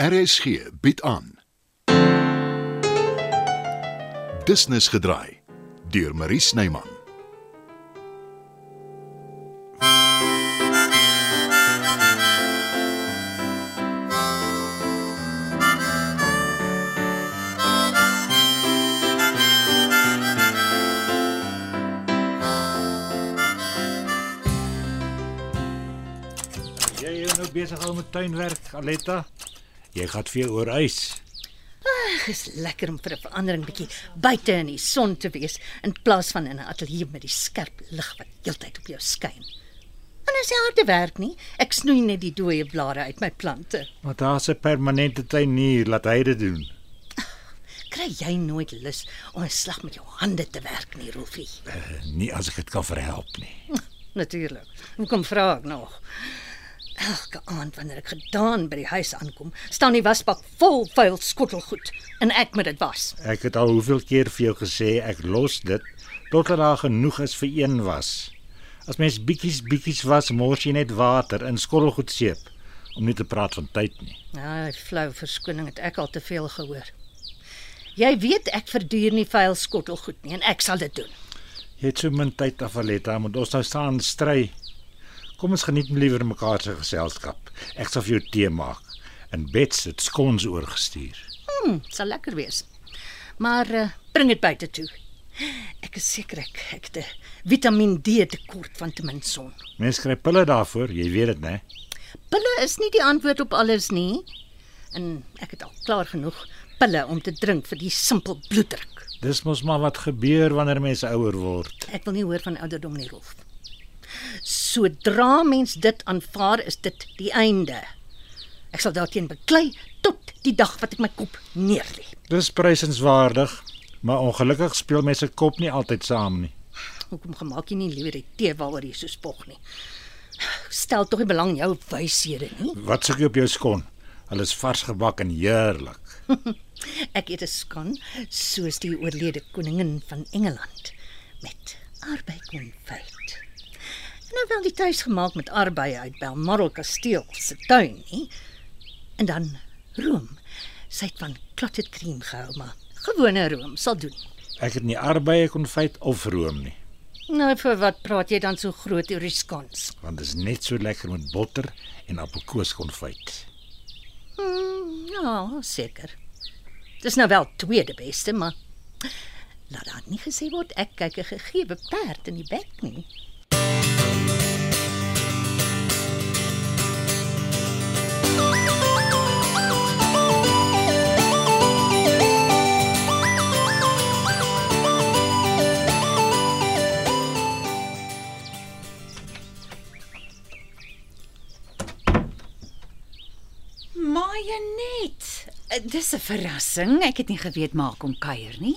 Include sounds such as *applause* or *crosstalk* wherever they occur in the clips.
RSG bied aan. Business gedraai deur Marie Snyman. Jy is nou besig al met tuinwerk, Aletta. Jy gaan vir oor ys. Dit is lekker om vir 'n verandering bietjie buite in die son te wees in plaas van in 'n ateljee met die skerp lig wat heeltyd op jou skyn. En as jy harde werk nie, ek snoei net die dooie blare uit my plante. Maar daar's 'n permanente tuinier, laat hy dit doen. Kry jy nooit lus om 'n slag met jou hande te werk nie, Rolfie? Uh, nie as ek dit kan verhelp nie. Natuurlik. Hoekom vra ek nog? Elke aand wanneer ek gedaan by die huis aankom, staan die wasbak vol vuil skottelgoed en ek moet dit was. Ek het al hoeveel keer vir jou gesê ek los dit totdat daar genoeg is vir een was. As mens bietjies bietjies was, mors jy net water in skottelgoed seep om nie te praat van tyd nie. Ja, die flou verskoning het ek al te veel gehoor. Jy weet ek verduur nie vuil skottelgoed nie en ek sal dit doen. Jy het so min tyd af Aletta, moet ons nou staan stry. Kom ons geniet liewer mekaar se geselskap. Ek sal vir jou tee maak en Bets het skons oorgestuur. Hm, sal lekker wees. Maar uh, bring dit buite toe. Ek is seker ek ek het 'n Vitamiin D tekort van te min son. Mense kry pille daarvoor, jy weet dit, né? Pille is nie die antwoord op alles nie. En ek het al klaar genoeg pille om te drink vir die simpel bloeddruk. Dis mos maar wat gebeur wanneer mense ouer word. Ek wil nie hoor van ouderdom nie, Rolf. Sodra mens dit aanvaar, is dit die einde. Ek sal daarteen beklei tot die dag wat ek my kop neerlê. Dis prysenswaardig, maar ongelukkig speel mense kop nie altyd saam nie. Hoekom gemaak jy nie liewer die tee waaroor jy so spog nie? Stel tog nie belang jou wyshede nie. Wat soek jy op jou skon? Hulle is vars gebak en heerlik. *laughs* Ek eet 'n skon soos die oorlede koningin van Engeland met arbeikonfyt. Nou wel die tuisgemaak met arbei uit Balmoral Kasteel se tuin, nie? En dan room. Sy het van clotted cream gehou, maar gewone room sal doen. Ek het nie arbeye konfyt of room nie, Nou vir wat praat jy dan so groot oor die skons? want dit is net so lekker met botter en appelkoeskonfyt. Hmm, ja, seker. Dis nou wel tweede beste, maar laat daar nie gesê word ek kyk 'n gegeewe perd in die bek nie. 'n verrassing. Ek het nie geweet maak kom kuier nie.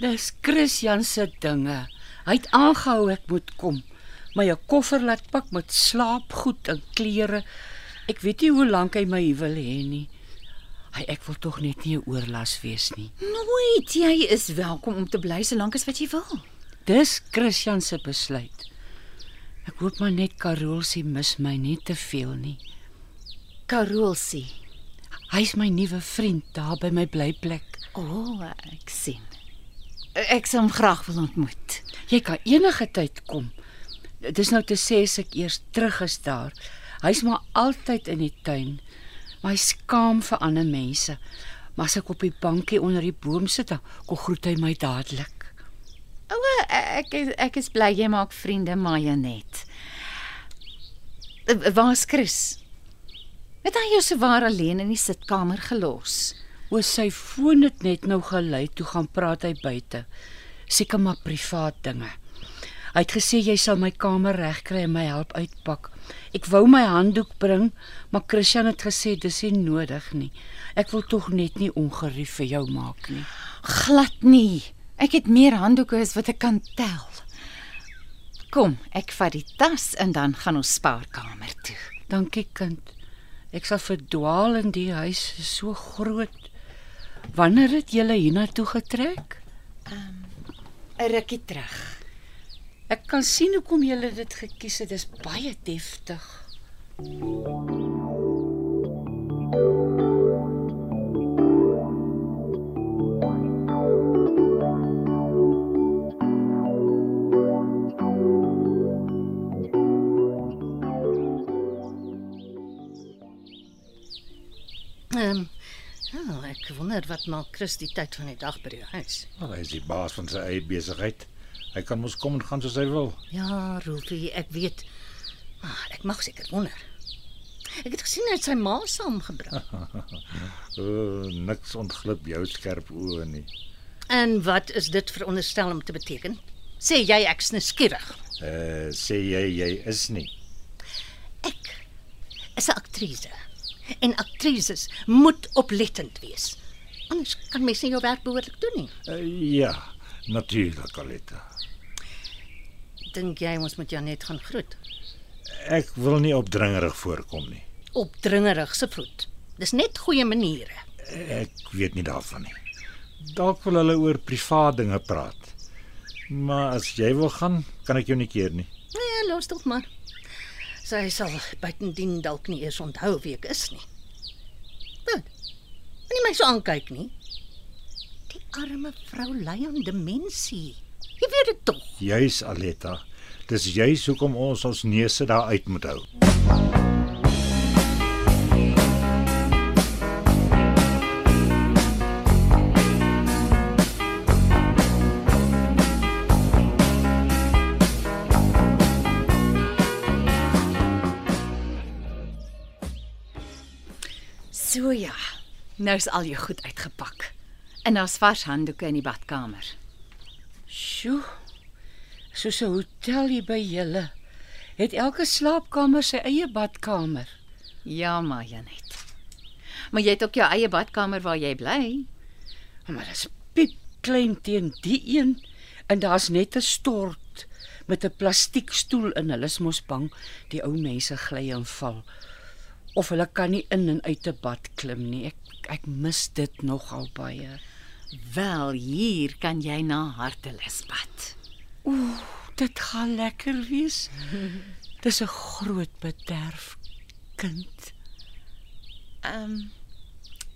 Dis Christian se dinge. Hy het aangehou ek moet kom. My 'n koffer laat pak met slaapgoed en klere. Ek weet nie hoe lank hy my wil hê nie. Hy ek wil tog net nie 'n oorlas wees nie. Nooit. Jy is welkom om te bly solank as wat jy wil. Dis Christian se besluit. Ek hoop maar net Karol se mis my nie te veel nie. Karolsie. Hy's my nuwe vriend daar by my blyplek. O, oh, ek sien. Ek sou hom graag wil ontmoet. Jy kan enige tyd kom. Dis nou te sê as ek eers terug is daar. Hy's maar altyd in die tuin. Maar hy skaam vir ander mense. Maar as ek op die bankie onder die boom sit, dan kom groet hy my dadelik. O, ek is- ek is bly jy maak vriende, Majonet. Eh, Waar's Chris? Het hy jou sowaar alleen in die sitkamer gelos? O, sy foon het net nou gelei toe gaan praat hy buite. Seker maar privaat dinge. Hy het gesê jy sal my kamer regkry en my help uitpak. Ek wou my handdoek bring, maar Christian het gesê dis nie nodig nie. Ek wil tog net nie ongerief vir jou maak nie. Glad nie. Ek het meer handdoeke as wat ek kan tel. Kom, ek vat die tas en dan gaan ons spaarkamer toe. Dankie kind. Ek sal verdwaal in die huis is so groot. Wanneer het julle hiernatoe getrek? 'n Rukkie terug. Ek kan sien hoekom julle dit gekies het. Dis baie deftig. Ehm um, ja, ek wonder wat maak Chris die tyd van die dag by die huis. Wel, hy is die baas van sy eie besigheid. Hy kan mos kom en gaan soos hy wil. Ja, Rolfie, ek weet. Maar ek mag seker wonder. Ek het gesien hy het sy ma saamgebring. *laughs* O, oh, niks ontglip jou skerp oë nie. en wat is dit veronderstel om te beteken? Sê jy ek's nuuskierig? Uh sê jy jy is nie. Ek is 'n aktrise. En aktrises moet oplettend wees. Anders kan mens nie jou werk behoorlik doen nie. Uh, ja, natuurlik, Aletta. Dink jy ons moet Janet gaan groet? Ek wil nie opdringerig voorkom nie. Opdringerig se voet. Dis net goeie maniere. Ek weet nie daarvan nie. Dalk wil hulle oor privaat dinge praat. Maar as jy wil gaan, kan ek jou nie keer nie. Nee, los tog maar. Sy sal buitendien dalk nie eers onthou wie ek is nie. Wat? Moenie my so aankyk nie. Die arme vrou ly aan demensie. Jy weet dit tog. Juis Aletta. Dis juis hoekom ons ons neuse daar uit moet hou. Nou is al jou goed uitgepak. En daar's vars handdoeke in die badkamer. Sjoe. Soos 'n hotel hier by julle. Het elke slaapkamer sy eie badkamer. Ja, maar Janet. Maar jy het ook jou eie badkamer waar jy bly. Maar dit is piep klein teen die een en daar's net 'n stort met 'n plastiekstoel in. Hulle is mos bang die ou mense gly en val. Of hulle kan nie in en uit 'n bad klim nie. Ek ek mis dit nogal baie. Wel, hier kan jy na hartelus bad. Ooh, dit gaan lekker wees. Dis 'n groot bederf kind. Ehm um,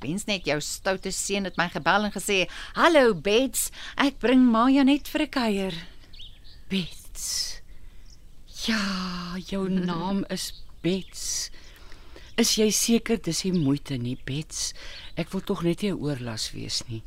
wens net jou stoute seun het my gebel en gesê: "Hallo Bets, ek bring Maja net vir 'n kuier." Bets. Ja, jou naam is Bets. Is jy seker dis nie moeite nie, Bets? Ek wil tog net nie 'n oorlas wees nie.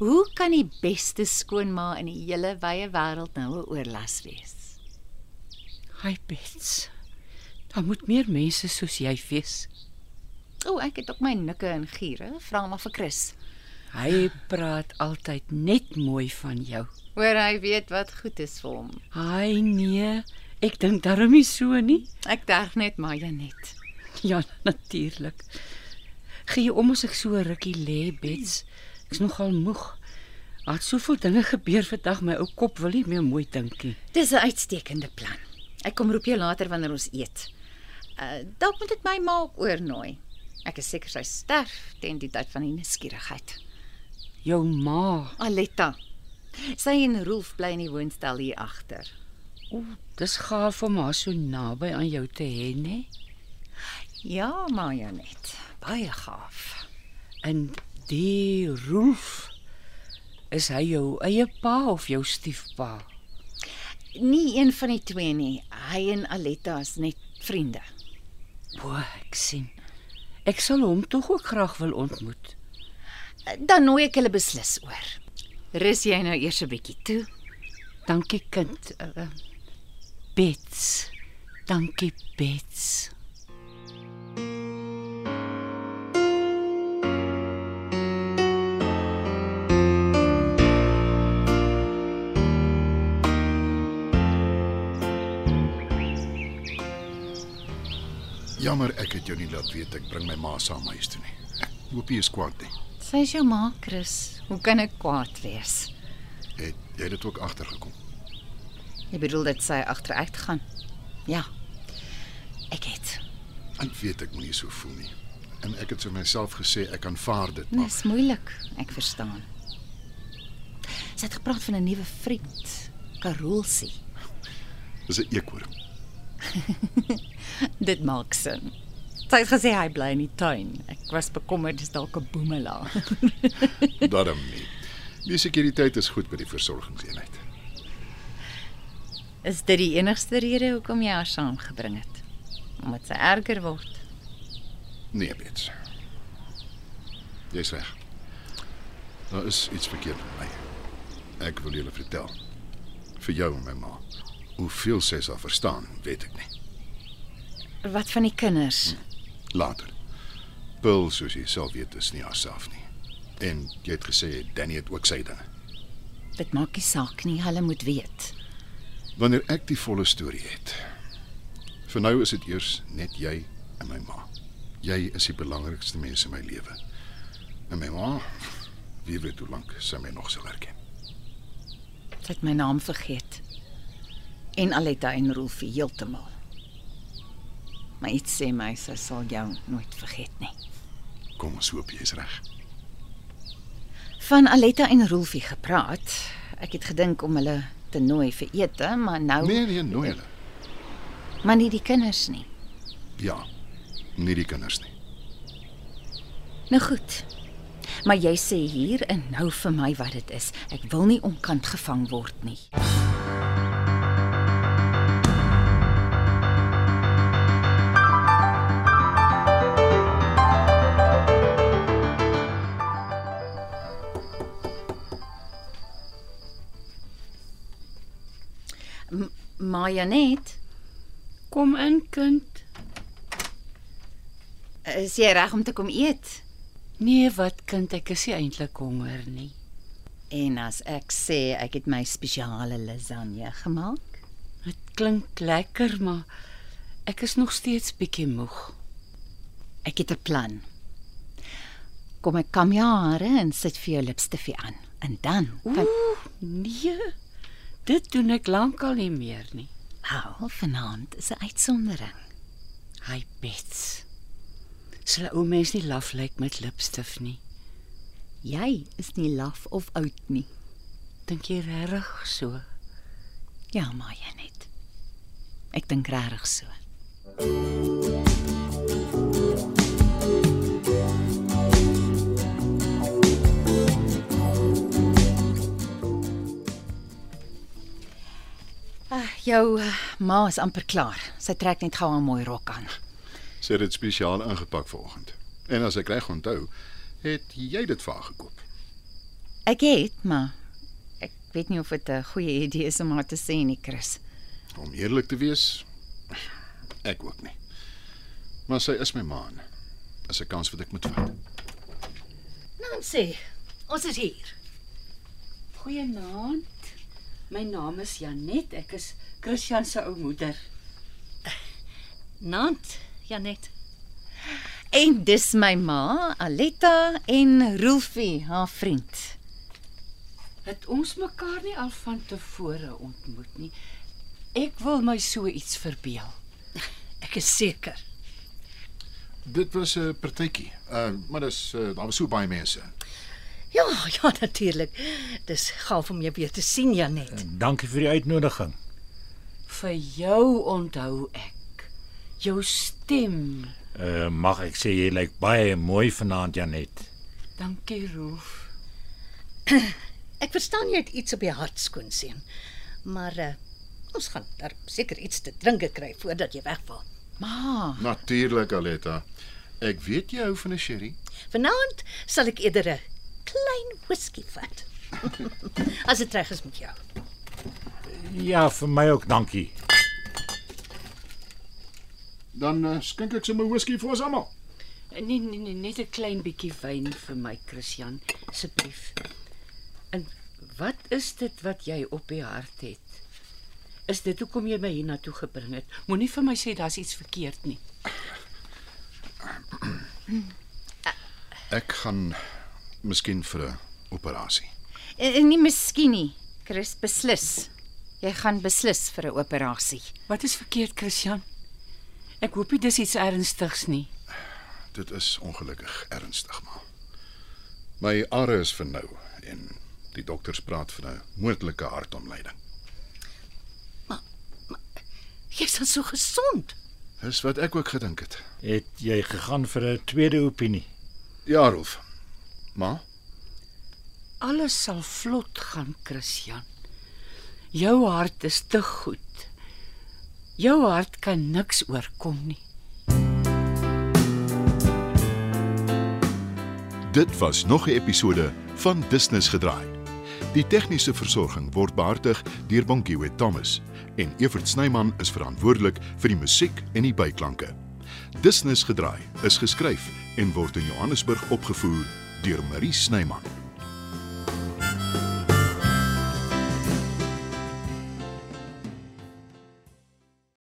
Hoe kan die beste skoonma in die hele wye wêreld nou 'n oorlas wees? Hi Bets. Daar moet meer mense soos jy wees. O, oh, ek het ook my nikke en giere. Vra maar vir Chris. Hy praat altyd net mooi van jou. Hoor hy weet wat goed is vir hom. Hy nee, ek dink darm nie so nie. Ek terg net Maja net. *laughs* Ja, natuurlik. Gee jy om as ek so rukkie lê, Bets? Ek's nogal moeg. Daar het soveel dinge gebeur vandag, my ou kop wil nie meer mooi dink nie. Dis 'n uitstekende plan. Ek kom roep jou later wanneer ons eet. Uh dalk moet ek my ma ook oornooi. Ek is seker sy sterf teen die tyd van die nuuskierigheid. Jou ma. Aletta. Sy en Rolf bly in die woonstel hier agter. O, dis gaaf om haar so naby aan jou te hê, né? Ja, Maja net. Baie gaaf. En die Rolf is hy jou eie pa of jou stiefpa? Nie een van die twee nie. Hy en Aletta is net vriende. O, ek sien. Ek sal hom tog ook graag wil ontmoet. Dan nooi ek hulle beslis oor. Rus jy nou eers 'n bietjie toe? Dankie kind. Uh, Bets. Dankie Bets. Jammer ek het jou nie laat weet ek bring my ma saam huis toe nie. Ek hoop jy is kwaad nie. Sy is jou ma, Chris. Hoe kan ek kwaad wees? Het jy dit ook agtergekom? Jy bedoel dit sy agteruit gaan? Ja. Ek het. En weet ek moenie so voel nie. En ek het vir myself gesê ek aanvaar dit, maar Dis moeilik, ek verstaan. Sy het gepraat van 'n nuwe vriend, Karolsie. dis 'n eekhoorn. *laughs* Dit maak sin. Sy het gesê hy bly in die tuin. Ek was bekommerd dis dalk 'n boemelaar. *laughs* Daarom nie. Die sekuriteit is goed by die versorgingseenheid. Is dit die enigste rede hoekom jy haar saamgebring het? Omdat sy erger word. Nee, Bets. Jy's reg. Daar is iets verkeerd met my. Ek wil julle vertel. Vir jou en my ma. Hoeveel sy sal verstaan, weet ek nie. Wat van die kinders? Later. Bill, soos jy self weet, is nie haarself nie. En jy het gesê Danny het ook sy dinge. Dit maak nie saak nie, hulle moet weet. Wanneer ek die volle storie het. Vir nou is dit eers net jy en my ma. Jy is die belangrikste mens in my lewe. En my ma, wie weet hoe lank sy my nog sal herken. Sy het my naam vergeet. En Aletta en Rolfie heeltemal. Maar iets sê my sy sal jou nooit vergeet nie. Kom ons hoop jy is reg. Van Aletta en Rolfie gepraat. Ek het gedink om hulle te nooi vir ete, maar nou Nee, nee, nooi hulle. maar nie die kinders nie. Ja. Nie die kinders nie. Nou goed. Maar jy sê hier en nou vir my wat dit is. Ek wil nie onkant gevang word nie. Maya net, Kom in, kind. is jy reg om te kom eet? Nee, wat kind, ek is nie eintlik honger nie. En as ek sê ek het my spesiale lasagne gemaak? Dit klink lekker, maar ek is nog steeds bietjie moeg. Ek het 'n plan. Kom ek kam jou hare en sit vir jou lipstifie aan. En dan kan Ooh, nee. Dit doen ek lankal nie meer nie. Wel, vanaand is 'n uitsondering. Hy bets. Sal ou mens nie laf lyk met lipstif nie. Jy is nie laf of oud nie. Dink jy regtig so? Ja, maar jy net. Ek dink regtig so. Ah, jou uh, ma is amper klaar. Sy trek net gou 'n mooi rok aan. Sy het dit spesiaal ingepak vanoggend. En as ek reg onthou, het jy dit vir haar gekoop. Ek het, maar ek weet nie of dit 'n goeie idee is om haar te sê nie, Chris. Om eerlik te wees, ek ook nie. Maar sy is my ma. Is 'n kans wat ek moet vat. Nancy, ons is hier. Goeienaand. My naam is Janet. Ek is Christian se ou moeder. *laughs* Nant, Janet. En dis my ma, Aletta en Rolfie, haar vriend. Het ons mekaar nie al van tevore ontmoet nie. Ek wil my so iets verbeel. *laughs* Ek is seker. Dit was 'n partytjie. Uh maar dis uh, daar was so baie mense. Ja, *laughs* ja natuurlik. Dis gaaf om jou weer te sien, Janet. Dankie vir die uitnodiging. Vir jou onthou ek jou stem. Uh mag ek sê jy lyk baie mooi vanaand Janet. Dankie Rolf. *clears throat* Ek verstaan jy het iets op jou hart skoonseun. Maar uh, ons gaan daar seker iets te drinke kry voordat jy wegval. Ma, Natuurlik, Aletta. Ek weet jy hou van 'n sherry. Vanaand sal ek eerder 'n klein whisky vat. *laughs* As dit reg is met jou. Ja, vir my ook dankie. Dan uh, skink ek sommer whisky vir ons almal. Nee nee nee, net 'n klein bietjie wyn vir my Christian, asseblief. En wat is dit wat jy op die hart het? Is dit hoekom jy my hiernatoe gebring het? Moenie vir my sê daar's iets verkeerd nie. Ek gaan miskien vir 'n operasie. en, en nie miskien nie. Chris beslis. Jy gaan beslis vir 'n operasie. Wat is verkeerd, Christian? Ek hoop nie dis iets ernstigs nie. Dit is ongelukkig ernstig, maar my are is vernou en die dokters praat van 'n moontlike hartomleiding. Jy's dan so gesond. Dis wat ek ook gedink het. Het jy gegaan vir 'n tweede opinie? Ja, Rolf. Maar Alles sal vlot gaan, Christian. Jou hart is te goed. Jou hart kan niks oorkom nie. Dit was nog 'n episode van Business gedraai. Die tegniese versorging word behartig deur Bongiwe Thomas en Evert Snyman is verantwoordelik vir die musiek en die byklanke. Business gedraai is geskryf en word in Johannesburg opgevoer deur Marie Snyman.